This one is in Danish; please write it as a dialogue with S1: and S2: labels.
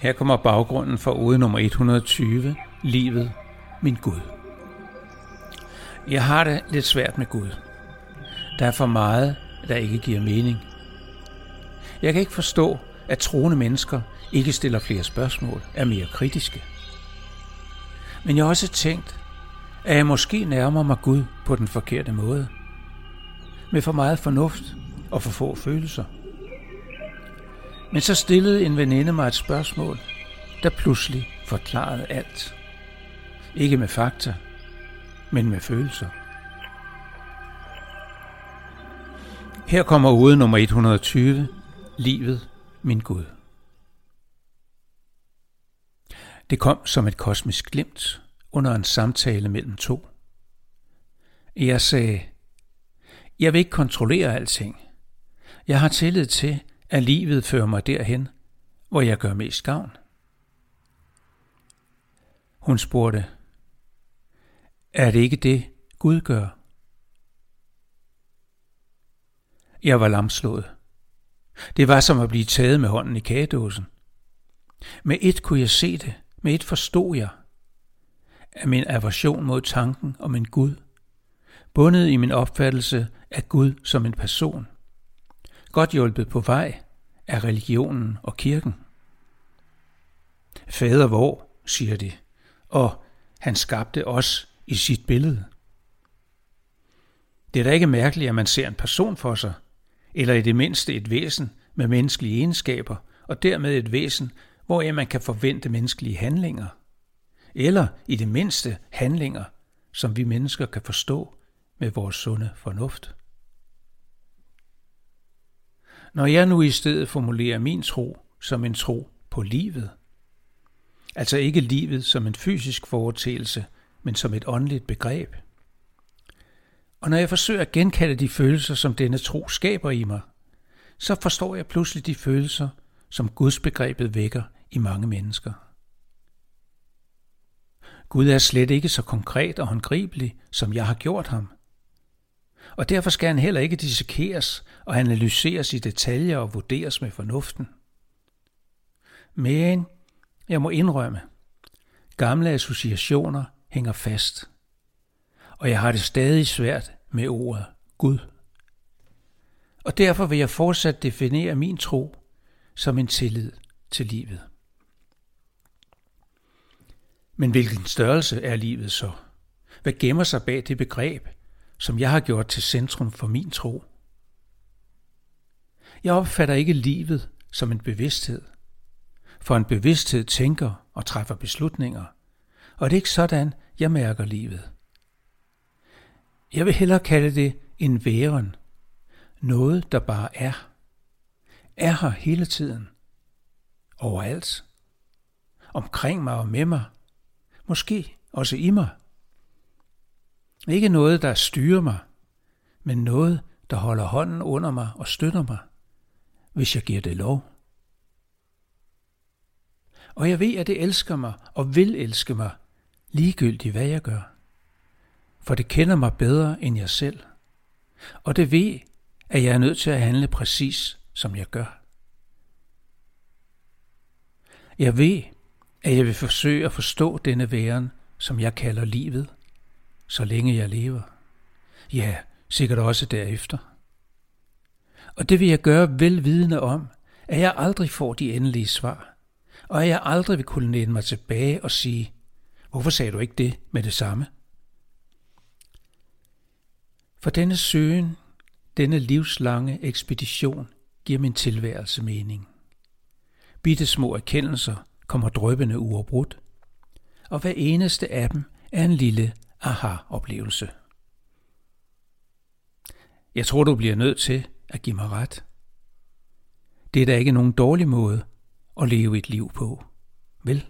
S1: Her kommer baggrunden for ode nummer 120, Livet, min Gud. Jeg har det lidt svært med Gud. Der er for meget, der ikke giver mening. Jeg kan ikke forstå, at troende mennesker ikke stiller flere spørgsmål, er mere kritiske. Men jeg har også tænkt, at jeg måske nærmer mig Gud på den forkerte måde. Med for meget fornuft og for få følelser. Men så stillede en veninde mig et spørgsmål, der pludselig forklarede alt. Ikke med fakta, men med følelser. Her kommer ude nummer 120, Livet, min Gud. Det kom som et kosmisk glimt under en samtale mellem to. Jeg sagde, jeg vil ikke kontrollere alting. Jeg har tillid til, at livet fører mig derhen, hvor jeg gør mest gavn. Hun spurgte, er det ikke det, Gud gør? Jeg var lamslået. Det var som at blive taget med hånden i kagedåsen. Med et kunne jeg se det, med et forstod jeg, af min aversion mod tanken om en Gud, bundet i min opfattelse af Gud som en person, godt hjulpet på vej af religionen og kirken. Fader vor, siger de, og han skabte os i sit billede. Det er da ikke mærkeligt, at man ser en person for sig, eller i det mindste et væsen med menneskelige egenskaber, og dermed et væsen, hvor man kan forvente menneskelige handlinger, eller i det mindste handlinger, som vi mennesker kan forstå med vores sunde fornuft. Når jeg nu i stedet formulerer min tro som en tro på livet, altså ikke livet som en fysisk foretelse, men som et åndeligt begreb. Og når jeg forsøger at genkalde de følelser, som denne tro skaber i mig, så forstår jeg pludselig de følelser, som Guds begrebet vækker i mange mennesker. Gud er slet ikke så konkret og håndgribelig, som jeg har gjort ham. Og derfor skal han heller ikke dissekeres og analyseres i detaljer og vurderes med fornuften. Men jeg må indrømme, gamle associationer hænger fast, og jeg har det stadig svært med ordet Gud. Og derfor vil jeg fortsat definere min tro som en tillid til livet. Men hvilken størrelse er livet så? Hvad gemmer sig bag det begreb, som jeg har gjort til centrum for min tro? Jeg opfatter ikke livet som en bevidsthed, for en bevidsthed tænker og træffer beslutninger, og det er ikke sådan, jeg mærker livet. Jeg vil hellere kalde det en væren, noget der bare er. Er her hele tiden. Overalt. Omkring mig og med mig. Måske også i mig. Ikke noget, der styrer mig, men noget, der holder hånden under mig og støtter mig, hvis jeg giver det lov. Og jeg ved, at det elsker mig og vil elske mig, ligegyldigt hvad jeg gør. For det kender mig bedre end jeg selv. Og det ved, at jeg er nødt til at handle præcis, som jeg gør. Jeg ved, at jeg vil forsøge at forstå denne væren, som jeg kalder livet, så længe jeg lever. Ja, sikkert også derefter. Og det vil jeg gøre velvidende om, at jeg aldrig får de endelige svar, og at jeg aldrig vil kunne læne mig tilbage og sige, hvorfor sagde du ikke det med det samme? For denne søgen, denne livslange ekspedition, giver min tilværelse mening. Bitte små erkendelser kommer drøbende uafbrudt, og hver eneste af dem er en lille aha-oplevelse. Jeg tror, du bliver nødt til at give mig ret. Det er da ikke nogen dårlig måde at leve et liv på, vel?